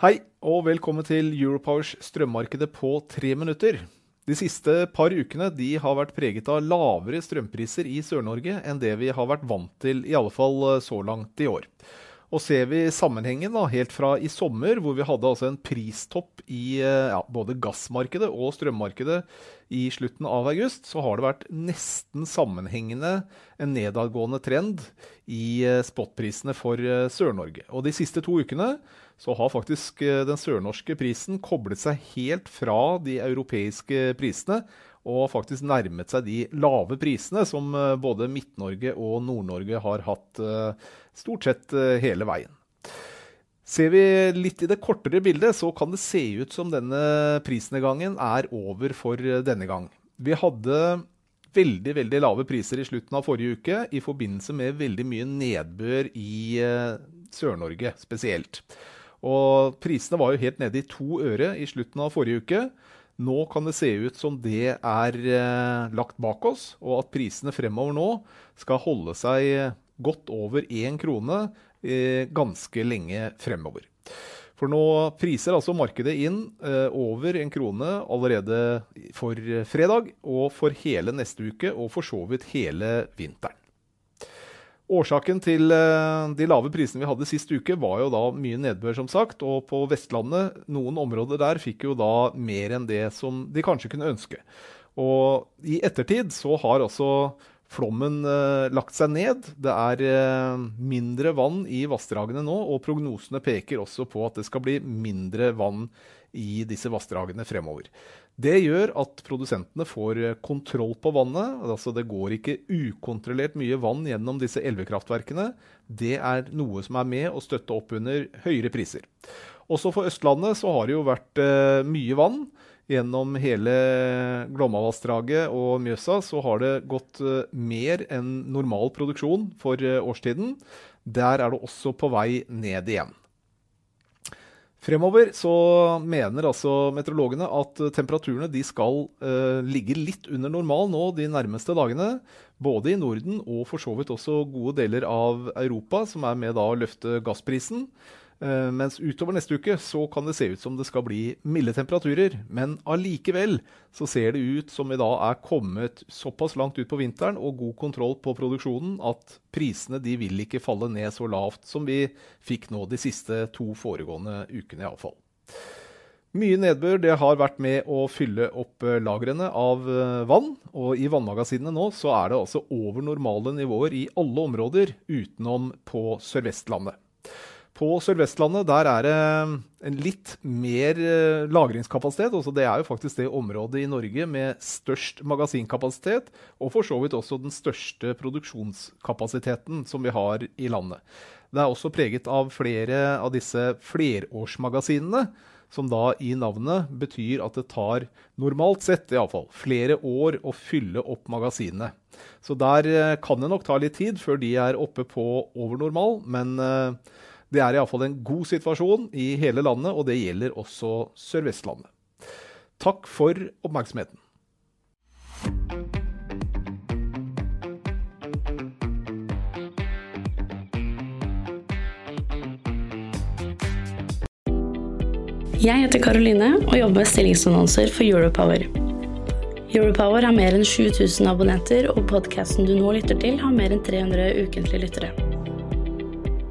Hei, og velkommen til Europowers strømmarkedet på tre minutter. De siste par ukene de har vært preget av lavere strømpriser i Sør-Norge enn det vi har vært vant til, i alle fall eh, så langt i år. Og ser vi sammenhengen da, helt fra i sommer, hvor vi hadde altså en pristopp i eh, ja, både gassmarkedet og strømmarkedet i slutten av august, så har det vært nesten sammenhengende en nedadgående trend i eh, spotprisene for eh, Sør-Norge. Og de siste to ukene så har faktisk den sørnorske prisen koblet seg helt fra de europeiske prisene og faktisk nærmet seg de lave prisene som både Midt-Norge og Nord-Norge har hatt stort sett eh, hele veien. Ser vi litt i det kortere bildet, så kan det se ut som denne prisnedgangen er over for eh, denne gang. Vi hadde veldig veldig lave priser i slutten av forrige uke i forbindelse med veldig mye nedbør i eh, Sør-Norge spesielt. Og prisene var jo helt nede i to øre i slutten av forrige uke. Nå kan det se ut som det er lagt bak oss, og at prisene fremover nå skal holde seg godt over én krone eh, ganske lenge fremover. For nå priser altså markedet inn eh, over en krone allerede for fredag og for hele neste uke, og for så vidt hele vinteren. Årsaken til eh, de lave prisene vi hadde sist uke, var jo da mye nedbør, som sagt. Og på Vestlandet, noen områder der, fikk jo da mer enn det som de kanskje kunne ønske. Og i ettertid så har altså flommen eh, lagt seg ned. Det er eh, mindre vann i vassdragene nå, og prognosene peker også på at det skal bli mindre vann i disse vassdragene fremover. Det gjør at produsentene får eh, kontroll på vannet. altså Det går ikke ukontrollert mye vann gjennom disse elvekraftverkene. Det er noe som er med å støtte opp under høyere priser. Også for Østlandet så har det jo vært eh, mye vann. Gjennom hele Glomma-vassdraget og Mjøsa så har det gått eh, mer enn normal produksjon for eh, årstiden. Der er det også på vei ned igjen. Fremover så mener altså meteorologene at temperaturene de skal eh, ligge litt under normal nå de nærmeste dagene. Både i Norden og for så vidt også gode deler av Europa, som er med da å løfte gassprisen. Uh, mens utover neste uke så kan det se ut som det skal bli milde temperaturer. Men allikevel så ser det ut som vi da er kommet såpass langt ut på vinteren og god kontroll på produksjonen at prisene de vil ikke falle ned så lavt som vi fikk nå de siste to foregående ukene iallfall. Mye nedbør det har vært med å fylle opp eh, lagrene av vann. Og i vannmagasinene nå så er det altså over normale nivåer i alle områder utenom på Sør-Vestlandet. På Sør-Vestlandet der er det en litt mer eh, lagringskapasitet. Også det er jo faktisk det området i Norge med størst magasinkapasitet, og for så vidt også den største produksjonskapasiteten som vi har i landet. Det er også preget av flere av disse flerårsmagasinene, som da i navnet betyr at det tar, normalt sett iallfall, flere år å fylle opp magasinene. Så der eh, kan det nok ta litt tid før de er oppe på over normal, men det er iallfall en god situasjon i hele landet, og det gjelder også Sør-Vestlandet. Takk for oppmerksomheten. Jeg heter Karoline og jobber med stillingsannonser for Europower. Europower har mer enn 7000 abonnenter, og podkasten du nå lytter til, har mer enn 300 ukentlige lyttere.